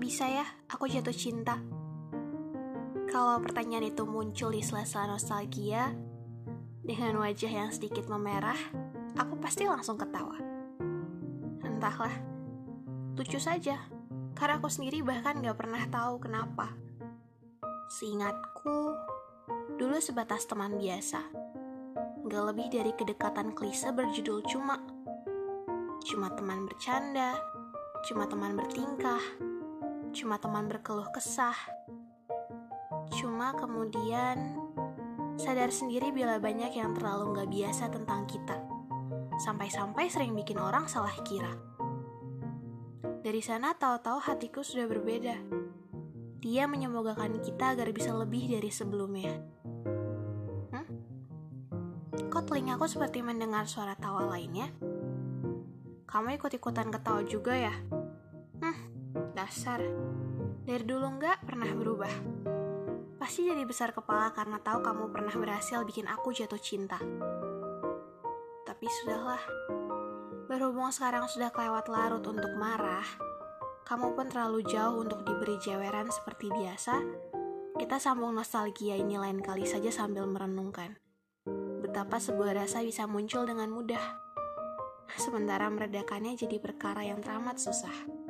bisa ya aku jatuh cinta? Kalau pertanyaan itu muncul di sela-sela nostalgia, dengan wajah yang sedikit memerah, aku pasti langsung ketawa. Entahlah, lucu saja, karena aku sendiri bahkan gak pernah tahu kenapa. Seingatku, dulu sebatas teman biasa. Gak lebih dari kedekatan klise berjudul cuma. Cuma teman bercanda, cuma teman bertingkah, cuma teman berkeluh kesah. Cuma kemudian sadar sendiri bila banyak yang terlalu nggak biasa tentang kita. Sampai-sampai sering bikin orang salah kira. Dari sana tahu-tahu hatiku sudah berbeda. Dia menyemogakan kita agar bisa lebih dari sebelumnya. Hmm? Kok telingaku seperti mendengar suara tawa lainnya? Kamu ikut-ikutan ketawa juga ya? Dasar. Dari dulu nggak pernah berubah. Pasti jadi besar kepala karena tahu kamu pernah berhasil bikin aku jatuh cinta. Tapi sudahlah, berhubung sekarang sudah kelewat larut untuk marah, kamu pun terlalu jauh untuk diberi jeweran seperti biasa, kita sambung nostalgia ini lain kali saja sambil merenungkan. Betapa sebuah rasa bisa muncul dengan mudah, sementara meredakannya jadi perkara yang teramat susah.